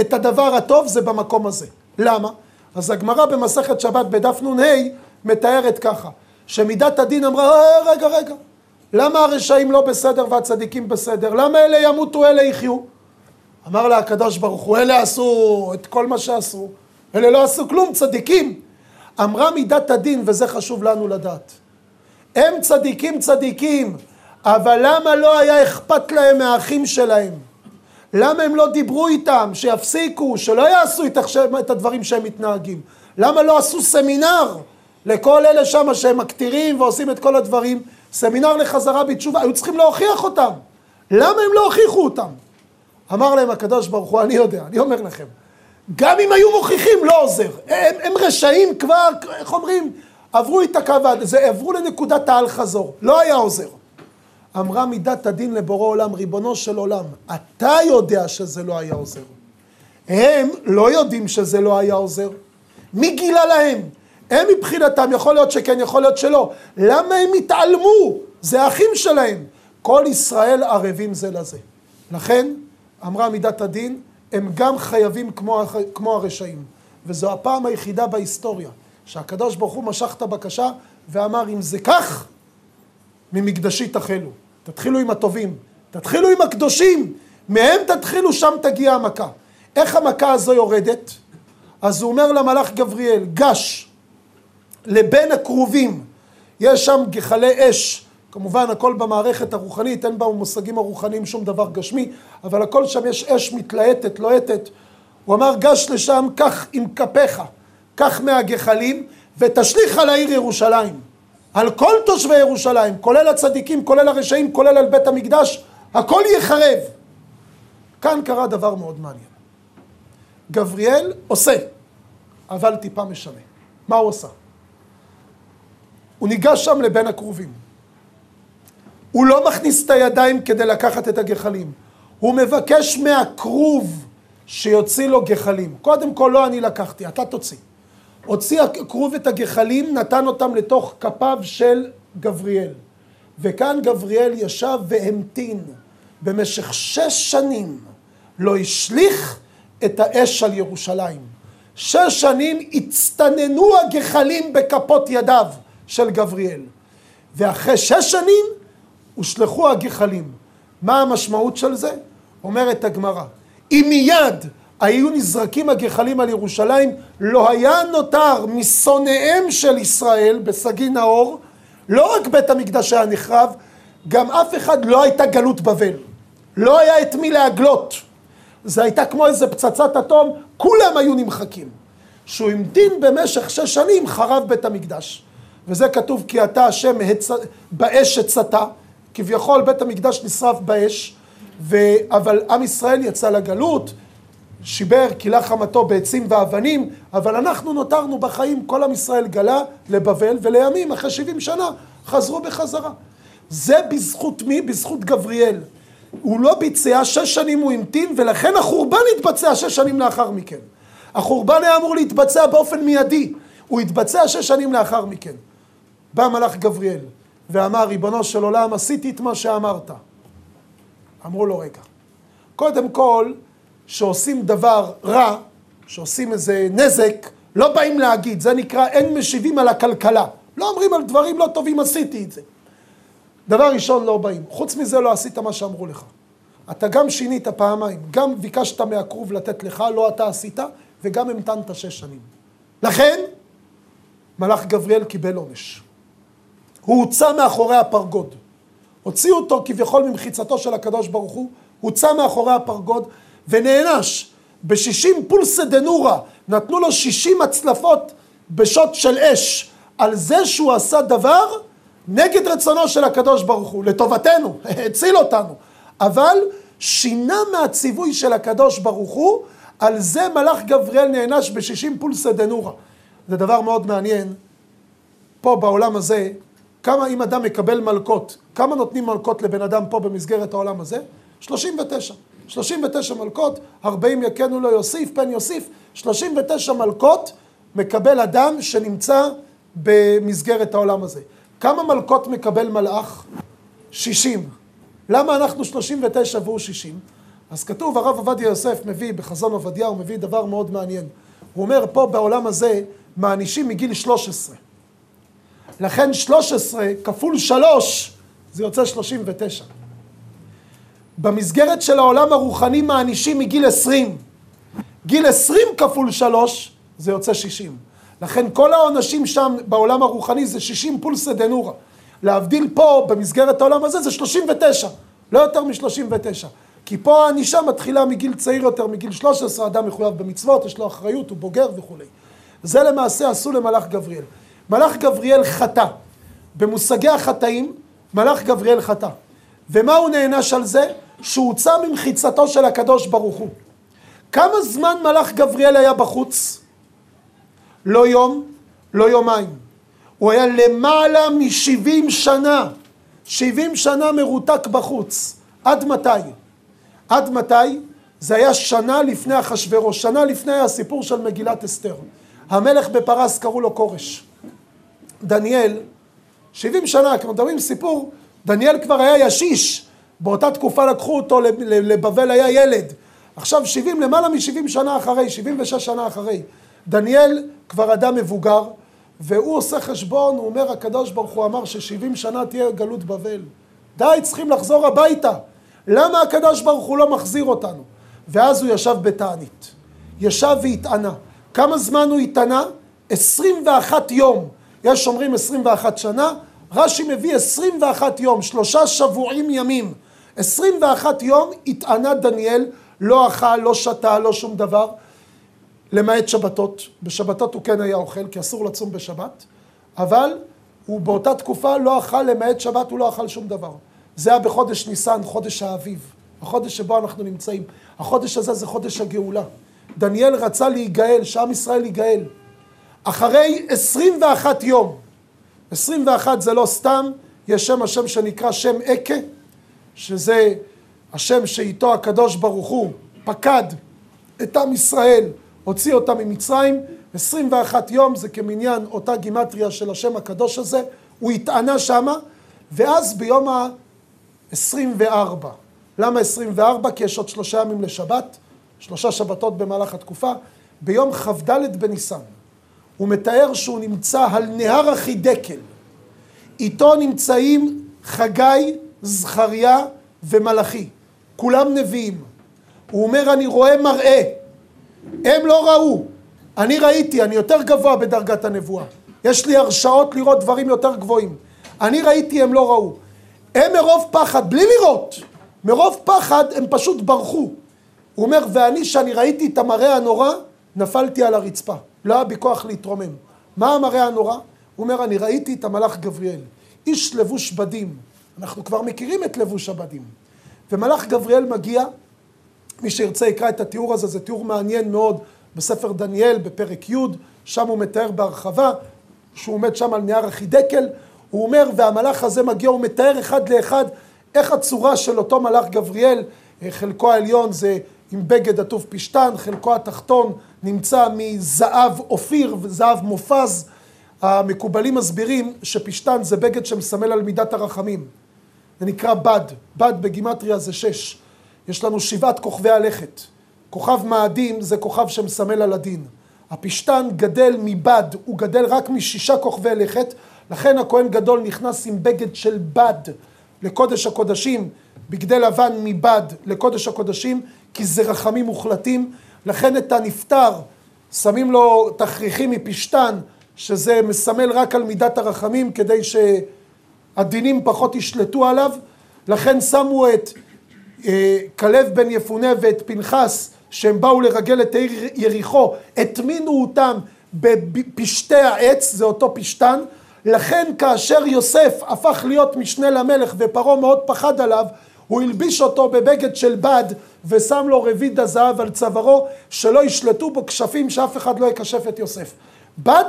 את הדבר הטוב זה במקום הזה. למה? אז הגמרא במסכת שבת בדף נ"ה מתארת ככה, שמידת הדין אמרה, אה, רגע, רגע, למה הרשעים לא בסדר והצדיקים בסדר? למה אלה ימותו, אלה יחיו? אמר לה הקדוש ברוך הוא, אלה עשו את כל מה שעשו, אלה לא עשו כלום, צדיקים. אמרה מידת הדין, וזה חשוב לנו לדעת. הם צדיקים צדיקים, אבל למה לא היה אכפת להם מהאחים שלהם? למה הם לא דיברו איתם, שיפסיקו, שלא יעשו את הדברים שהם מתנהגים? למה לא עשו סמינר לכל אלה שם שהם מקטירים ועושים את כל הדברים? סמינר לחזרה בתשובה, היו צריכים להוכיח אותם. למה הם לא הוכיחו אותם? אמר להם הקדוש ברוך הוא, אני יודע, אני אומר לכם, גם אם היו מוכיחים, לא עוזר. הם, הם רשעים כבר, איך אומרים? עברו את הקו, זה עברו לנקודת האל חזור, לא היה עוזר. אמרה מידת הדין לבורא עולם, ריבונו של עולם, אתה יודע שזה לא היה עוזר. הם לא יודעים שזה לא היה עוזר. מי גילה להם? הם מבחינתם, יכול להיות שכן, יכול להיות שלא. למה הם התעלמו? זה האחים שלהם. כל ישראל ערבים זה לזה. לכן, אמרה מידת הדין, הם גם חייבים כמו, כמו הרשעים. וזו הפעם היחידה בהיסטוריה שהקדוש ברוך הוא משך את הבקשה ואמר, אם זה כך, ממקדשי תחלו. תתחילו עם הטובים, תתחילו עם הקדושים, מהם תתחילו, שם תגיע המכה. איך המכה הזו יורדת? אז הוא אומר למלאך גבריאל, גש לבין הכרובים, יש שם גחלי אש, כמובן הכל במערכת הרוחנית, אין במושגים הרוחניים שום דבר גשמי, אבל הכל שם יש אש מתלהטת, לוהטת. הוא אמר, גש לשם, קח עם כפיך, קח מהגחלים, ותשליך על העיר ירושלים. על כל תושבי ירושלים, כולל הצדיקים, כולל הרשעים, כולל על בית המקדש, הכל יחרב. כאן קרה דבר מאוד מעניין. גבריאל עושה, אבל טיפה משנה. מה הוא עושה? הוא ניגש שם לבין הכרובים. הוא לא מכניס את הידיים כדי לקחת את הגחלים. הוא מבקש מהכרוב שיוציא לו גחלים. קודם כל לא אני לקחתי, אתה תוציא. הוציא הכרוב את הגחלים, נתן אותם לתוך כפיו של גבריאל. וכאן גבריאל ישב והמתין במשך שש שנים, לא השליך את האש על ירושלים. שש שנים הצטננו הגחלים בכפות ידיו של גבריאל. ואחרי שש שנים הושלכו הגחלים. מה המשמעות של זה? אומרת הגמרא, אם מיד היו נזרקים הגחלים על ירושלים, לא היה נותר משונאיהם של ישראל בסגי נאור, לא רק בית המקדש היה נחרב, גם אף אחד לא הייתה גלות בבל. לא היה את מי להגלות. זה הייתה כמו איזה פצצת אטום, כולם היו נמחקים. שהוא המתין במשך שש שנים, חרב בית המקדש. וזה כתוב כי אתה השם הצ... באש הצתה, כביכול בית המקדש נשרף באש, ו... אבל עם ישראל יצא לגלות, שיבר, כילה חמתו בעצים ואבנים, אבל אנחנו נותרנו בחיים, כל עם ישראל גלה לבבל, ולימים, אחרי 70 שנה, חזרו בחזרה. זה בזכות מי? בזכות גבריאל. הוא לא ביצע, שש שנים הוא המתין, ולכן החורבן התבצע שש שנים לאחר מכן. החורבן היה אמור להתבצע באופן מיידי, הוא התבצע שש שנים לאחר מכן. בא מלאך גבריאל ואמר, ריבונו של עולם, עשיתי את מה שאמרת. אמרו לו, רגע, קודם כל, שעושים דבר רע, שעושים איזה נזק, לא באים להגיד, זה נקרא אין משיבים על הכלכלה. לא אומרים על דברים לא טובים, עשיתי את זה. דבר ראשון, לא באים. חוץ מזה לא עשית מה שאמרו לך. אתה גם שינית פעמיים, גם ביקשת מהכרוב לתת לך, לא אתה עשית, וגם המתנת שש שנים. לכן, מלאך גבריאל קיבל עונש. הוא הוצא מאחורי הפרגוד. הוציאו אותו כביכול ממחיצתו של הקדוש ברוך הוא, הוצא מאחורי הפרגוד, ונענש בשישים פולסא דנורא, נתנו לו שישים הצלפות בשוט של אש, על זה שהוא עשה דבר נגד רצונו של הקדוש ברוך הוא, לטובתנו, הציל אותנו, אבל שינה מהציווי של הקדוש ברוך הוא, על זה מלאך גבריאל נענש בשישים פולסא דנורא. זה דבר מאוד מעניין, פה בעולם הזה, כמה אם אדם מקבל מלקות, כמה נותנים מלקות לבן אדם פה במסגרת העולם הזה? 39. 39 מלקות, 40 יקנו לו יוסיף, פן יוסיף, 39 מלקות מקבל אדם שנמצא במסגרת העולם הזה. כמה מלקות מקבל מלאך? 60. למה אנחנו 39 והוא 60? אז כתוב, הרב עובדיה יוסף מביא, בחזון עובדיה, הוא מביא דבר מאוד מעניין. הוא אומר, פה בעולם הזה מענישים מגיל 13. לכן 13 כפול 3 זה יוצא 39. במסגרת של העולם הרוחני מענישים מגיל 20. גיל 20 כפול 3 זה יוצא 60. לכן כל העונשים שם בעולם הרוחני זה 60 פולסא דנורא. להבדיל פה במסגרת העולם הזה זה 39, לא יותר מ-39. כי פה הענישה מתחילה מגיל צעיר יותר, מגיל 13, אדם מחויב במצוות, יש לו אחריות, הוא בוגר וכולי. זה למעשה עשו למלאך גבריאל. מלאך גבריאל חטא. במושגי החטאים, מלאך גבריאל חטא. ומה הוא נענש על זה? שהוא הוצא ממחיצתו של הקדוש ברוך הוא. כמה זמן מלאך גבריאל היה בחוץ? לא יום, לא יומיים. הוא היה למעלה מ-70 שנה. 70 שנה מרותק בחוץ. עד מתי? עד מתי? זה היה שנה לפני אחשורוש, שנה לפני הסיפור של מגילת אסתר. המלך בפרס קראו לו כורש. דניאל, 70 שנה, כמו מדברים סיפור, דניאל כבר היה ישיש, באותה תקופה לקחו אותו לבבל היה ילד. עכשיו 70, למעלה מ-70 שנה אחרי, 76 שנה אחרי. דניאל כבר אדם מבוגר, והוא עושה חשבון, הוא אומר, הקדוש ברוך הוא אמר ש-70 שנה תהיה גלות בבל. די, צריכים לחזור הביתה. למה הקדוש ברוך הוא לא מחזיר אותנו? ואז הוא ישב בתענית. ישב והתענה. כמה זמן הוא התענה? 21 יום. יש אומרים 21 שנה, רש"י מביא 21 יום, שלושה שבועים ימים. 21 יום התענה דניאל, לא אכל, לא שתה, לא שום דבר, למעט שבתות. בשבתות הוא כן היה אוכל, כי אסור לצום בשבת, אבל הוא באותה תקופה לא אכל, למעט שבת הוא לא אכל שום דבר. זה היה בחודש ניסן, חודש האביב, החודש שבו אנחנו נמצאים. החודש הזה זה חודש הגאולה. דניאל רצה להיגאל, שעם ישראל ייגאל. אחרי 21 יום, 21 זה לא סתם, יש שם השם שנקרא שם אקה, שזה השם שאיתו הקדוש ברוך הוא פקד את עם ישראל, הוציא אותם ממצרים, 21 יום זה כמניין אותה גימטריה של השם הקדוש הזה, הוא התענה שמה, ואז ביום ה-24. למה 24? כי יש עוד שלושה ימים לשבת, שלושה שבתות במהלך התקופה. ביום כ"ד בניסן, הוא מתאר שהוא נמצא על נהר החידקל. איתו נמצאים חגי, זכריה ומלאכי. כולם נביאים. הוא אומר, אני רואה מראה. הם לא ראו. אני ראיתי, אני יותר גבוה בדרגת הנבואה. יש לי הרשאות לראות דברים יותר גבוהים. אני ראיתי, הם לא ראו. הם מרוב פחד, בלי לראות, מרוב פחד הם פשוט ברחו. הוא אומר, ואני, שאני ראיתי את המראה הנורא, נפלתי על הרצפה. לא היה בי כוח להתרומם. מה המראה הנורא? הוא אומר, אני ראיתי את המלאך גבריאל, איש לבוש בדים. אנחנו כבר מכירים את לבוש הבדים. ומלאך גבריאל מגיע, מי שירצה יקרא את התיאור הזה, זה תיאור מעניין מאוד בספר דניאל, בפרק י', שם הוא מתאר בהרחבה, שהוא עומד שם על נייר החידקל, הוא אומר, והמלאך הזה מגיע, הוא מתאר אחד לאחד איך הצורה של אותו מלאך גבריאל, חלקו העליון זה עם בגד עטוף פשתן, חלקו התחתון נמצא מזהב אופיר וזהב מופז. המקובלים מסבירים שפשתן זה בגד שמסמל על מידת הרחמים. זה נקרא בד, בד בגימטריה זה שש. יש לנו שבעת כוכבי הלכת. כוכב מאדים זה כוכב שמסמל על הדין. הפשתן גדל מבד, הוא גדל רק משישה כוכבי לכת, לכן הכהן גדול נכנס עם בגד של בד לקודש הקודשים, בגדי לבן מבד לקודש הקודשים, כי זה רחמים מוחלטים. לכן את הנפטר שמים לו תכריכים מפשתן, שזה מסמל רק על מידת הרחמים, כדי שהדינים פחות ישלטו עליו. לכן שמו את אה, כלב בן יפונה ואת פנחס, שהם באו לרגל את העיר יריחו, הטמינו אותם בפשתי העץ, זה אותו פשתן. לכן כאשר יוסף הפך להיות משנה למלך ופרעה מאוד פחד עליו, הוא הלביש אותו בבגד של בד ושם לו רביד הזהב על צווארו, שלא ישלטו בו כשפים שאף אחד לא יקשף את יוסף. בד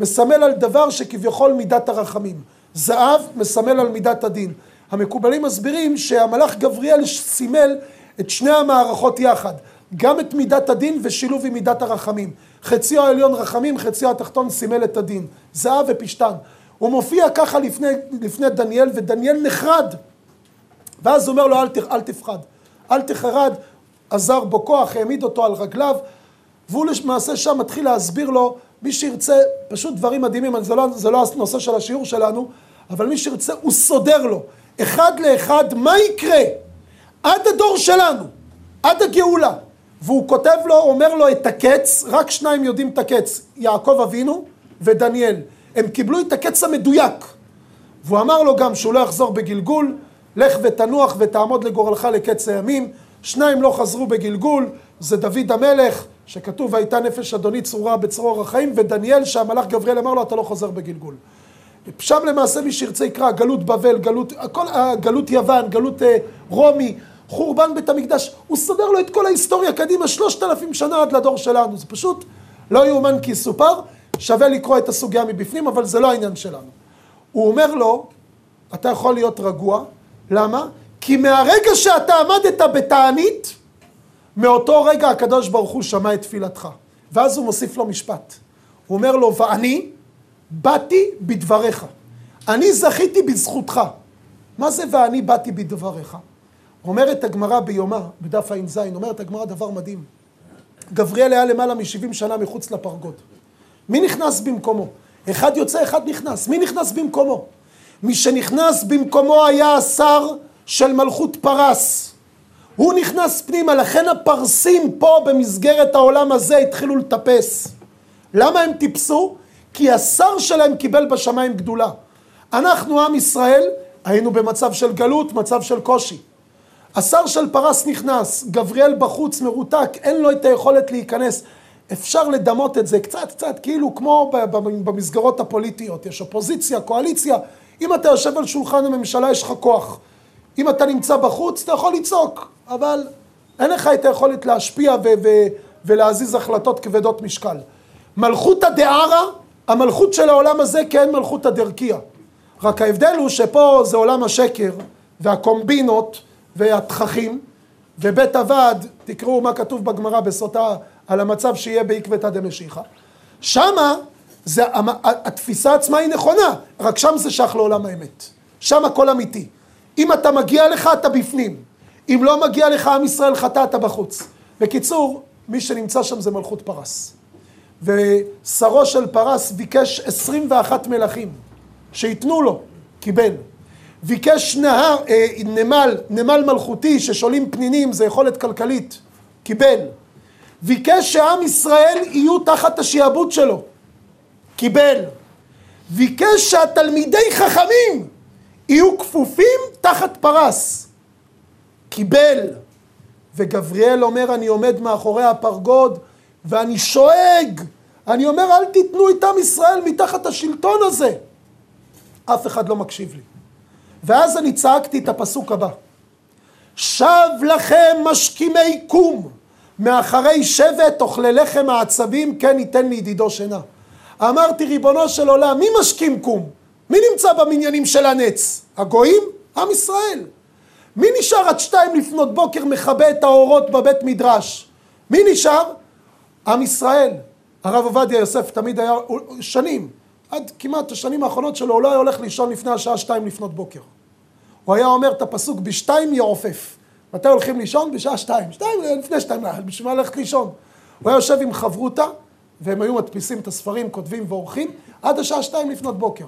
מסמל על דבר שכביכול מידת הרחמים. זהב מסמל על מידת הדין. המקובלים מסבירים שהמלאך גבריאל סימל את שני המערכות יחד, גם את מידת הדין ושילוב עם מידת הרחמים. חציו העליון רחמים, חציו התחתון סימל את הדין. זהב ופשתן. הוא מופיע ככה לפני, לפני דניאל, ודניאל נחרד. ואז אומר לו, אל, אל תפחד, אל תחרד, עזר בו כוח, העמיד אותו על רגליו, והוא למעשה שם מתחיל להסביר לו, מי שירצה, פשוט דברים מדהימים, זה לא, זה לא הנושא של השיעור שלנו, אבל מי שירצה, הוא סודר לו, אחד לאחד, מה יקרה עד הדור שלנו, עד הגאולה. והוא כותב לו, אומר לו את הקץ, רק שניים יודעים את הקץ, יעקב אבינו ודניאל. הם קיבלו את הקץ המדויק. והוא אמר לו גם שהוא לא יחזור בגלגול, לך ותנוח ותעמוד לגורלך לקץ הימים. שניים לא חזרו בגלגול, זה דוד המלך, שכתוב והייתה נפש אדוני צרורה בצרור החיים, ודניאל שהמלאך גבריאל אמר לו אתה לא חוזר בגלגול. שם למעשה מי שירצה יקרא גלות בבל, גלות, הכל, גלות יוון, גלות אה, רומי, חורבן בית המקדש, הוא סודר לו את כל ההיסטוריה קדימה שלושת אלפים שנה עד לדור שלנו, זה פשוט לא יאומן כי יסופר, שווה לקרוא את הסוגיה מבפנים, אבל זה לא העניין שלנו. הוא אומר לו, אתה יכול להיות רגוע, למה? כי מהרגע שאתה עמדת בתענית, מאותו רגע הקדוש ברוך הוא שמע את תפילתך. ואז הוא מוסיף לו משפט. הוא אומר לו, ואני באתי בדבריך. אני זכיתי בזכותך. מה זה ואני באתי בדבריך? אומרת הגמרא ביומא, בדף ע"ז, אומרת הגמרא דבר מדהים. גבריאל היה למעלה מ-70 שנה מחוץ לפרגוד. מי נכנס במקומו? אחד יוצא, אחד נכנס. מי נכנס במקומו? מי שנכנס במקומו היה השר של מלכות פרס. הוא נכנס פנימה, לכן הפרסים פה במסגרת העולם הזה התחילו לטפס. למה הם טיפסו? כי השר שלהם קיבל בשמיים גדולה. אנחנו, עם ישראל, היינו במצב של גלות, מצב של קושי. השר של פרס נכנס, גבריאל בחוץ מרותק, אין לו את היכולת להיכנס. אפשר לדמות את זה קצת קצת כאילו כמו במסגרות הפוליטיות, יש אופוזיציה, קואליציה, אם אתה יושב על שולחן הממשלה יש לך כוח. אם אתה נמצא בחוץ אתה יכול לצעוק, אבל אין לך את היכולת להשפיע ו- ו- ולהזיז החלטות כבדות משקל. מלכות הדערה, המלכות של העולם הזה כן מלכות הדרכיה. רק ההבדל הוא שפה זה עולם השקר והקומבינות והתככים, ובית הוועד, תקראו מה כתוב בגמרא בסוטה על המצב שיהיה בעקבתא דמשיחא. שמה, זה, התפיסה עצמה היא נכונה, רק שם זה שייך לעולם האמת. שם הכל אמיתי. אם אתה מגיע לך, אתה בפנים. אם לא מגיע לך, עם ישראל חטא, אתה בחוץ. בקיצור, מי שנמצא שם זה מלכות פרס. ושרו של פרס ביקש 21 מלכים שייתנו לו, קיבל. ביקש נהר, אה, נמל, נמל מלכותי ששולים פנינים, זה יכולת כלכלית, קיבל. ביקש שעם ישראל יהיו תחת השעבוד שלו, קיבל. ביקש שהתלמידי חכמים יהיו כפופים תחת פרס, קיבל. וגבריאל אומר, אני עומד מאחורי הפרגוד ואני שואג, אני אומר, אל תיתנו את עם ישראל מתחת השלטון הזה. אף אחד לא מקשיב לי. ואז אני צעקתי את הפסוק הבא: שב לכם משכימי קום, מאחרי שבט אוכלי לחם העצבים, כן ייתן לי ידידו שינה. אמרתי, ריבונו של עולם, מי משכים קום? מי נמצא במניינים של הנץ? הגויים? עם ישראל. מי נשאר עד שתיים לפנות בוקר מכבה את האורות בבית מדרש? מי נשאר? עם ישראל. הרב עובדיה יוסף תמיד היה שנים, עד כמעט השנים האחרונות שלו, הוא לא היה הולך לישון לפני השעה שתיים לפנות בוקר. הוא היה אומר את הפסוק בשתיים יעופף. מתי הולכים לישון? בשעה שתיים. שתיים, לפני שתיים, בשביל מה ללכת לישון? הוא היה יושב עם חברותה, והם היו מדפיסים את הספרים, כותבים ועורכים, עד השעה שתיים לפנות בוקר.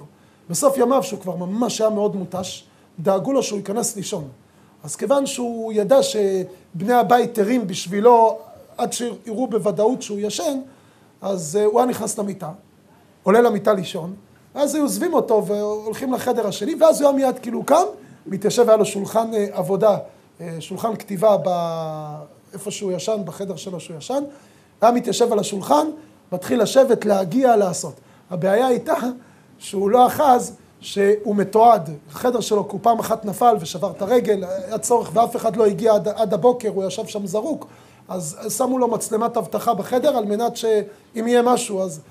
בסוף ימיו, שהוא כבר ממש היה מאוד מותש, דאגו לו שהוא ייכנס לישון. אז כיוון שהוא ידע שבני הבית ערים בשבילו, עד שיראו בוודאות שהוא ישן, אז אה, הוא היה נכנס למיטה, עולה למיטה לישון, ואז היו עוזבים אותו והולכים לחדר השני, ואז הוא היה מיד כאילו קם, מתיישב, היה לו שולחן אה, עבודה, אה, שולחן כתיבה איפה שהוא ישן, בחדר שלו שהוא ישן, היה מתיישב על השולחן, מתחיל לשבת, להגיע, לעשות. הבעיה הייתה שהוא לא אחז שהוא מתועד, החדר שלו, כי הוא פעם אחת נפל ושבר את הרגל, היה צורך ואף אחד לא הגיע עד, עד הבוקר, הוא ישב שם זרוק, אז שמו לו מצלמת אבטחה בחדר על מנת שאם יהיה משהו, אז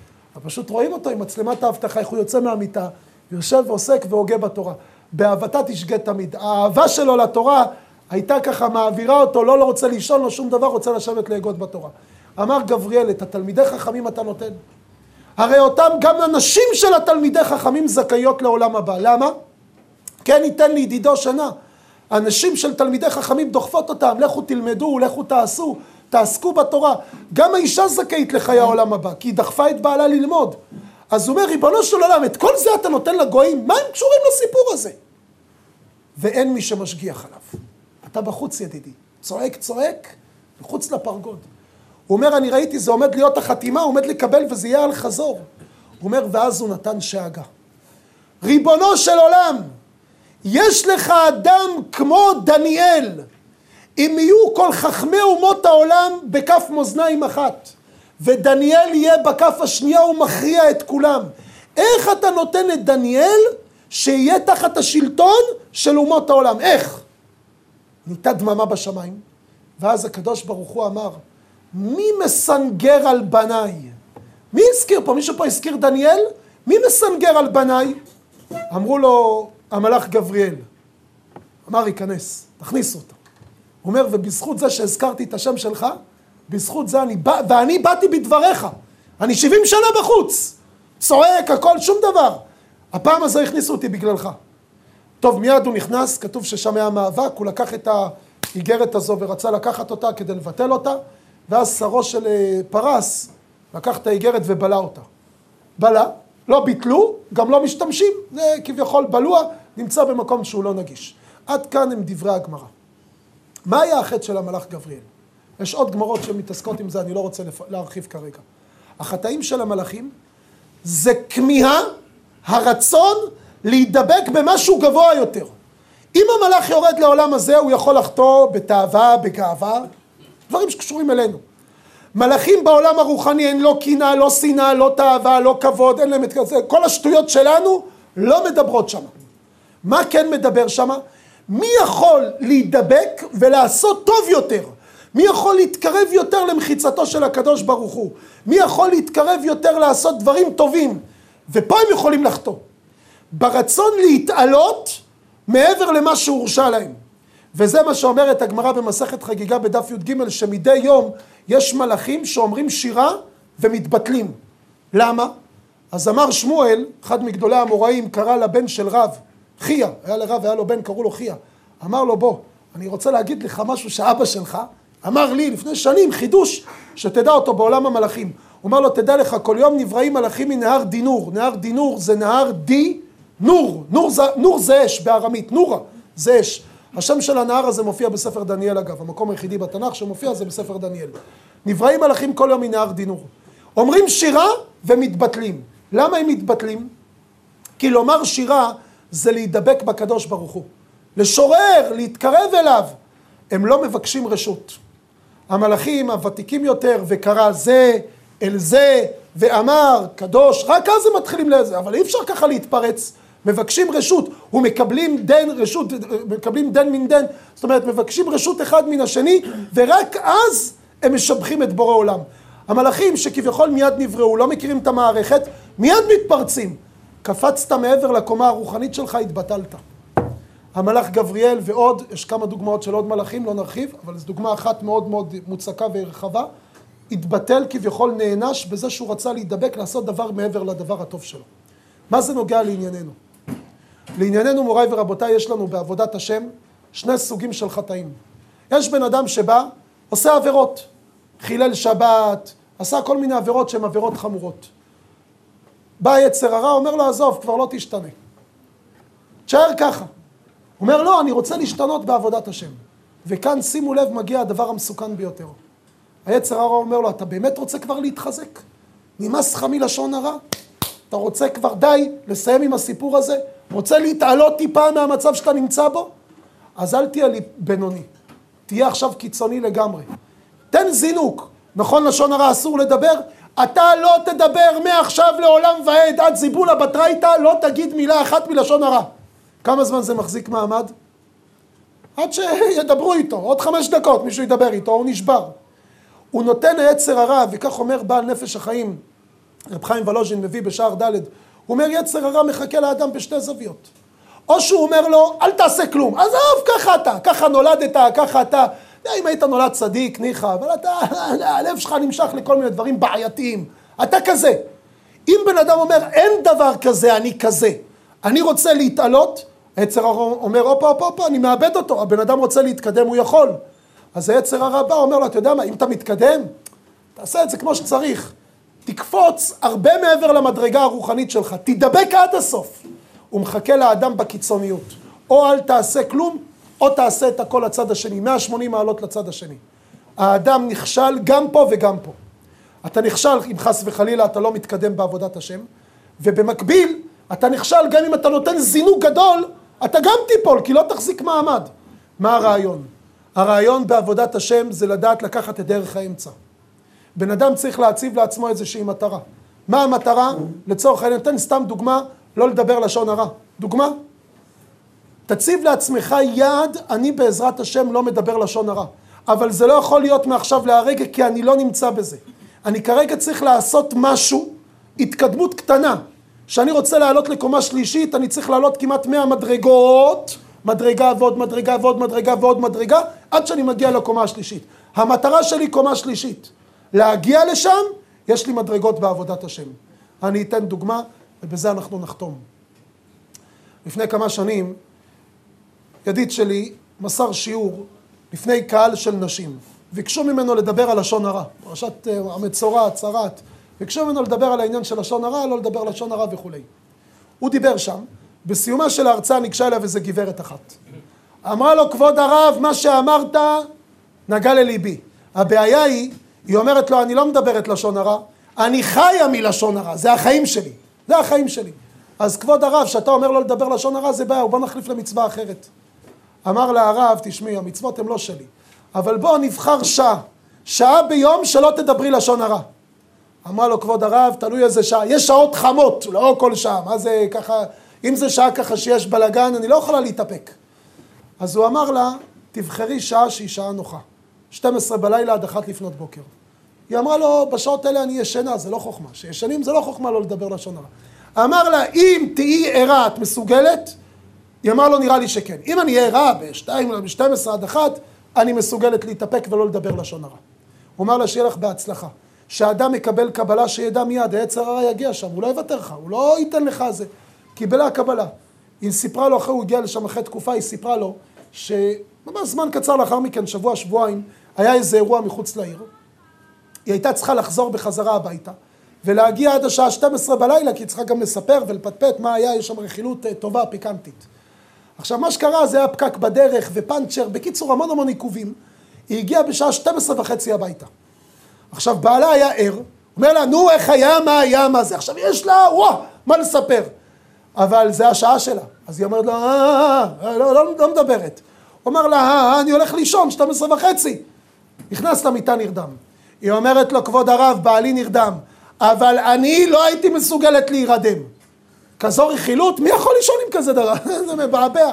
פשוט רואים אותו עם מצלמת האבטחה, איך הוא יוצא מהמיטה, יושב ועוסק והוגה בתורה. באהבתה תשגה תמיד. האהבה שלו לתורה הייתה ככה מעבירה אותו, לא, לא רוצה לישון, לא שום דבר, רוצה לשבת להגות בתורה. אמר גבריאל, את התלמידי חכמים אתה נותן. הרי אותם גם הנשים של התלמידי חכמים זכאיות לעולם הבא. למה? כן ייתן לי ידידו שנה. הנשים של תלמידי חכמים דוחפות אותם, לכו תלמדו, לכו תעשו, תעסקו בתורה. גם האישה זכאית לחיי העולם הבא, כי היא דחפה את בעלה ללמוד. אז הוא אומר, ריבונו של עולם, את כל זה אתה נותן לגויים, מה הם קשורים לסיפור הזה? ואין מי שמשגיח עליו. אתה בחוץ, ידידי. צועק, צועק, מחוץ לפרגוד. הוא אומר, אני ראיתי, זה עומד להיות החתימה, הוא עומד לקבל וזה יהיה על חזור. הוא אומר, ואז הוא נתן שאגה. ריבונו של עולם, יש לך אדם כמו דניאל, אם יהיו כל חכמי אומות העולם בכף מאזניים אחת, ודניאל יהיה בכף השנייה ומכריע את כולם, איך אתה נותן את דניאל שיהיה תחת השלטון של אומות העולם? איך? נהייתה דממה בשמיים, ואז הקדוש ברוך הוא אמר, מי מסנגר על בניי? מי הזכיר פה? מישהו פה הזכיר דניאל? מי מסנגר על בניי? אמרו לו, המלאך גבריאל. אמר, ייכנס, תכניסו אותו. הוא אומר, ובזכות זה שהזכרתי את השם שלך, בזכות זה אני בא, ואני באתי בדבריך. אני 70 שנה בחוץ, צועק, הכל, שום דבר. הפעם הזו הכניסו אותי בגללך. טוב, מיד הוא נכנס, כתוב ששם היה מאבק, הוא לקח את האיגרת הזו ורצה לקחת אותה כדי לבטל אותה, ואז שרו של אה, פרס לקח את האיגרת ובלע אותה. בלע, לא ביטלו, גם לא משתמשים, זה כביכול בלוע, נמצא במקום שהוא לא נגיש. עד כאן הם דברי הגמרא. מה היה החטא של המלאך גבריאל? יש עוד גמרות שמתעסקות עם זה, אני לא רוצה להרחיב כרגע. החטאים של המלאכים זה כמיהה, הרצון להידבק במשהו גבוה יותר. אם המלאך יורד לעולם הזה, הוא יכול לחטוא בתאווה, בגאווה, דברים שקשורים אלינו. מלאכים בעולם הרוחני אין לא קנאה, לא שנאה, לא תאווה, לא כבוד, אין להם את זה, כל השטויות שלנו לא מדברות שם. מה כן מדבר שם? מי יכול להידבק ולעשות טוב יותר? מי יכול להתקרב יותר למחיצתו של הקדוש ברוך הוא? מי יכול להתקרב יותר לעשות דברים טובים? ופה הם יכולים לחטוא. ברצון להתעלות מעבר למה שהורשע להם. וזה מה שאומרת הגמרא במסכת חגיגה בדף י"ג, שמדי יום יש מלאכים שאומרים שירה ומתבטלים. למה? אז אמר שמואל, אחד מגדולי המוראים, קרא לבן של רב, חייא, היה לרב, היה לו בן, קראו לו חייא. אמר לו, בוא, אני רוצה להגיד לך משהו שאבא שלך אמר לי לפני שנים, חידוש, שתדע אותו בעולם המלאכים. הוא אמר לו, תדע לך, כל יום נבראים מלאכים מנהר דינור. נהר דינור זה נהר די נור. נור זה, נור זה אש בארמית, נורה זה אש. השם של הנהר הזה מופיע בספר דניאל אגב, המקום היחידי בתנ"ך שמופיע זה בספר דניאל. נבראים מלאכים כל יום מנהר דינור. אומרים שירה ומתבטלים. למה הם מתבטלים? כי לומר שירה זה להידבק בקדוש ברוך הוא. לשורר, להתקרב אליו. הם לא מבקשים רשות. המלאכים הוותיקים יותר, וקרא זה אל זה, ואמר, קדוש, רק אז הם מתחילים לזה, אבל אי אפשר ככה להתפרץ. מבקשים רשות, ומקבלים דן רשות, מקבלים דן מן דן, זאת אומרת מבקשים רשות אחד מן השני, ורק אז הם משבחים את בורא עולם. המלאכים שכביכול מיד נבראו, לא מכירים את המערכת, מיד מתפרצים. קפצת מעבר לקומה הרוחנית שלך, התבטלת. המלאך גבריאל ועוד, יש כמה דוגמאות של עוד מלאכים, לא נרחיב, אבל זו דוגמה אחת מאוד מאוד מוצקה ורחבה. התבטל כביכול נענש בזה שהוא רצה להידבק, לעשות דבר מעבר לדבר הטוב שלו. מה זה נוגע לענייננו? לענייננו, מוריי ורבותיי, יש לנו בעבודת השם שני סוגים של חטאים. יש בן אדם שבא, עושה עבירות, חילל שבת, עשה כל מיני עבירות שהן עבירות חמורות. בא יצר הרע, אומר לו, עזוב, כבר לא תשתנה. תשאר ככה. אומר, לא, אני רוצה להשתנות בעבודת השם. וכאן, שימו לב, מגיע הדבר המסוכן ביותר. היצר הרע אומר לו, אתה באמת רוצה כבר להתחזק? נמאס לך מלשון הרע? אתה רוצה כבר די לסיים עם הסיפור הזה? רוצה להתעלות טיפה מהמצב שאתה נמצא בו? אז אל תהיה לי בינוני. תהיה עכשיו קיצוני לגמרי. תן זינוק. נכון לשון הרע אסור לדבר? אתה לא תדבר מעכשיו לעולם ועד עד זיבולה בתרייתא, לא תגיד מילה אחת מלשון הרע. כמה זמן זה מחזיק מעמד? עד שידברו איתו, עוד חמש דקות מישהו ידבר איתו, הוא נשבר. הוא נותן היצר הרע, וכך אומר בעל נפש החיים, רב חיים ולוז'ין מביא בשער ד', אומר יצר הרע מחכה לאדם בשתי זוויות. או שהוא אומר לו, אל תעשה כלום, עזוב, ככה אתה, ככה נולדת, ככה אתה. אם היית נולד צדיק, ניחא, אבל אתה, הלב שלך נמשך לכל מיני דברים בעייתיים. אתה כזה. אם בן אדם אומר, אין דבר כזה, אני כזה, אני רוצה להתעלות, היצר הרע אומר, הופה, הופה, הופה, אני מאבד אותו, הבן אדם רוצה להתקדם, הוא יכול. אז היצר הרע בא, אומר לו, אתה יודע מה, אם אתה מתקדם, תעשה את זה כמו שצריך. תקפוץ הרבה מעבר למדרגה הרוחנית שלך, תדבק עד הסוף. הוא מחכה לאדם בקיצוניות. או אל תעשה כלום, או תעשה את הכל לצד השני, 180 מעלות לצד השני. האדם נכשל גם פה וגם פה. אתה נכשל אם חס וחלילה אתה לא מתקדם בעבודת השם, ובמקביל אתה נכשל גם אם אתה נותן זינוק גדול, אתה גם תיפול, כי לא תחזיק מעמד. מה הרעיון? הרעיון בעבודת השם זה לדעת לקחת את דרך האמצע. בן אדם צריך להציב לעצמו איזושהי מטרה. מה המטרה? לצורך העניין, תן סתם דוגמה, לא לדבר לשון הרע. דוגמה? תציב לעצמך יעד, אני בעזרת השם לא מדבר לשון הרע. אבל זה לא יכול להיות מעכשיו להרגע, כי אני לא נמצא בזה. אני כרגע צריך לעשות משהו, התקדמות קטנה. כשאני רוצה לעלות לקומה שלישית, אני צריך לעלות כמעט 100 מדרגות, מדרגה ועוד מדרגה ועוד מדרגה ועוד מדרגה, עד שאני מגיע לקומה השלישית. המטרה שלי קומה שלישית. להגיע לשם, יש לי מדרגות בעבודת השם. אני אתן דוגמה, ובזה אנחנו נחתום. לפני כמה שנים, ידיד שלי מסר שיעור לפני קהל של נשים. ביקשו ממנו לדבר על לשון הרע, פרשת אה, המצורע, הצהרת. ביקשו ממנו לדבר על העניין של לשון הרע, לא לדבר לשון הרע וכולי. הוא דיבר שם, בסיומה של ההרצאה ניגשה אליו איזה גברת אחת. אמרה לו, כבוד הרב, מה שאמרת נגע לליבי. הבעיה היא, היא אומרת לו, אני לא מדברת לשון הרע, אני חיה מלשון הרע, זה החיים שלי. זה החיים שלי. אז כבוד הרב, שאתה אומר לו לדבר לשון הרע, זה בעיה, בוא נחליף למצווה אחרת. אמר לה הרב, תשמעי, המצוות הן לא שלי, אבל בוא נבחר שעה, שעה ביום שלא תדברי לשון הרע. אמר לו כבוד הרב, תלוי איזה שעה, יש שעות חמות, לא כל שעה, מה זה ככה, אם זה שעה ככה שיש בלאגן, אני לא יכולה להתאפק. אז הוא אמר לה, תבחרי שעה שהיא שעה נוחה, 12 בלילה עד אחת לפנות בוקר. היא אמרה לו, בשעות האלה אני ישנה, זה לא חוכמה, שישנים זה לא חוכמה לא לדבר לשון הרע. אמר לה, אם תהיי ערה, את מסוגלת? היא אמרה לו, נראה לי שכן. אם אני אהיה בשתיים, ב-12 עד אחת, אני מסוגלת להתאפק ולא לדבר לשון הרע. הוא אמר לה, שיהיה לך בהצלחה. כשאדם מקבל קבלה, שידע מיד, היצר הרע יגיע שם, הוא לא יוותר לך, הוא לא ייתן לך זה. קיבלה קבלה. היא סיפרה לו, אחרי הוא הגיע לשם אחרי תקופה, היא סיפרה לו, שממש זמן קצר לאחר מכן, שבוע, שבועיים, היה איזה אירוע מחוץ לעיר. היא הייתה צריכה לחזור בחזרה הביתה. ולהגיע עד השעה 12 בלילה, כי היא צריכה גם לספר ולפטפט מה היה, יש שם רכילות אה, טובה, פיקנטית. עכשיו, מה שקרה זה היה פקק בדרך ופאנצ'ר, בקיצור, המון המון עיכובים. היא הגיעה בשעה 12 וחצי הביתה. עכשיו, בעלה היה ער, אומר לה, נו, איך היה, מה היה, מה זה. עכשיו, יש לה, וואו, מה לספר. אבל זה השעה שלה. אז היא אומרת לו, אה, אה, לא, לא, לא מדברת. הוא אומר לה, אה, אני הולך לישון, 12 וחצי. נכנס למיטה נרדם. היא אומרת לו, כבוד הרב, בעלי נרדם, אבל אני לא הייתי מסוגלת להירדם. כזו רכילות, מי יכול לישון עם כזה דבר? זה מבעבע.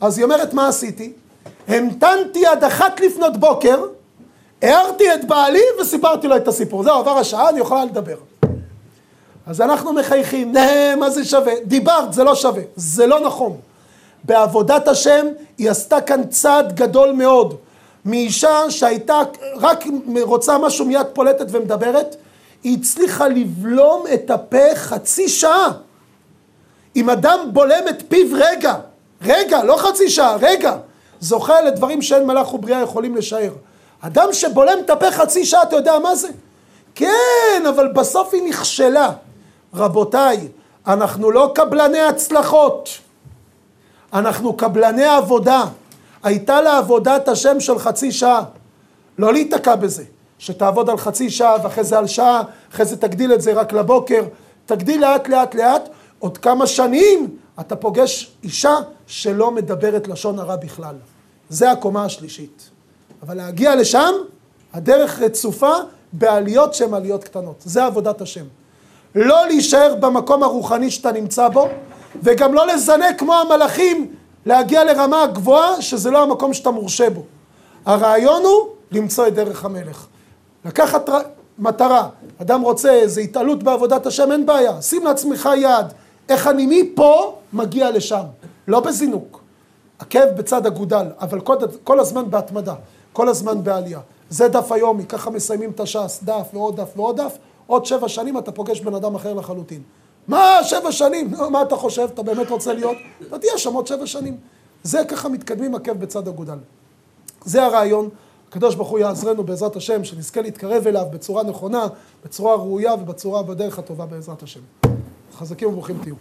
אז היא אומרת, מה עשיתי? המתנתי עד אחת לפנות בוקר, הערתי את בעלי וסיפרתי לו את הסיפור. זהו, עבר השעה, אני יכולה לדבר. אז אנחנו מחייכים, נה, מה זה שווה? דיברת, זה לא שווה. זה לא נכון. בעבודת השם היא עשתה כאן צעד גדול מאוד. מאישה שהייתה רק רוצה משהו מיד פולטת ומדברת, היא הצליחה לבלום את הפה חצי שעה. אם אדם בולם את פיו רגע, רגע, לא חצי שעה, רגע, זוכה לדברים שאין מלאך ובריאה יכולים לשער. אדם שבולם את הפה חצי שעה, אתה יודע מה זה? כן, אבל בסוף היא נכשלה. רבותיי, אנחנו לא קבלני הצלחות, אנחנו קבלני עבודה. הייתה לה עבודת השם של חצי שעה. לא להיתקע בזה, שתעבוד על חצי שעה ואחרי זה על שעה, אחרי זה תגדיל את זה רק לבוקר, תגדיל לאט לאט לאט, עוד כמה שנים אתה פוגש אישה שלא מדברת לשון הרע בכלל. זה הקומה השלישית. אבל להגיע לשם, הדרך רצופה בעליות שהן עליות קטנות. זה עבודת השם. לא להישאר במקום הרוחני שאתה נמצא בו, וגם לא לזנק כמו המלאכים, להגיע לרמה גבוהה שזה לא המקום שאתה מורשה בו. הרעיון הוא למצוא את דרך המלך. לקחת מטרה, אדם רוצה איזו התעלות בעבודת השם, אין בעיה, שים לעצמך יעד, איך אני מפה מגיע לשם, לא בזינוק. עקב בצד אגודל, אבל כל, כל הזמן בהתמדה, כל הזמן בעלייה. זה דף היומי, ככה מסיימים את הש"ס, דף ועוד דף ועוד דף, עוד שבע שנים אתה פוגש בן אדם אחר לחלוטין. מה שבע שנים? מה אתה חושב? אתה באמת רוצה להיות? אתה תהיה שם עוד שבע שנים. זה ככה מתקדמים עקב בצד אגודל. זה הרעיון. הקדוש ברוך הוא יעזרנו בעזרת השם, שנזכה להתקרב אליו בצורה נכונה, בצורה ראויה ובצורה בדרך הטובה בעזרת השם. חזקים וברוכים תהיו.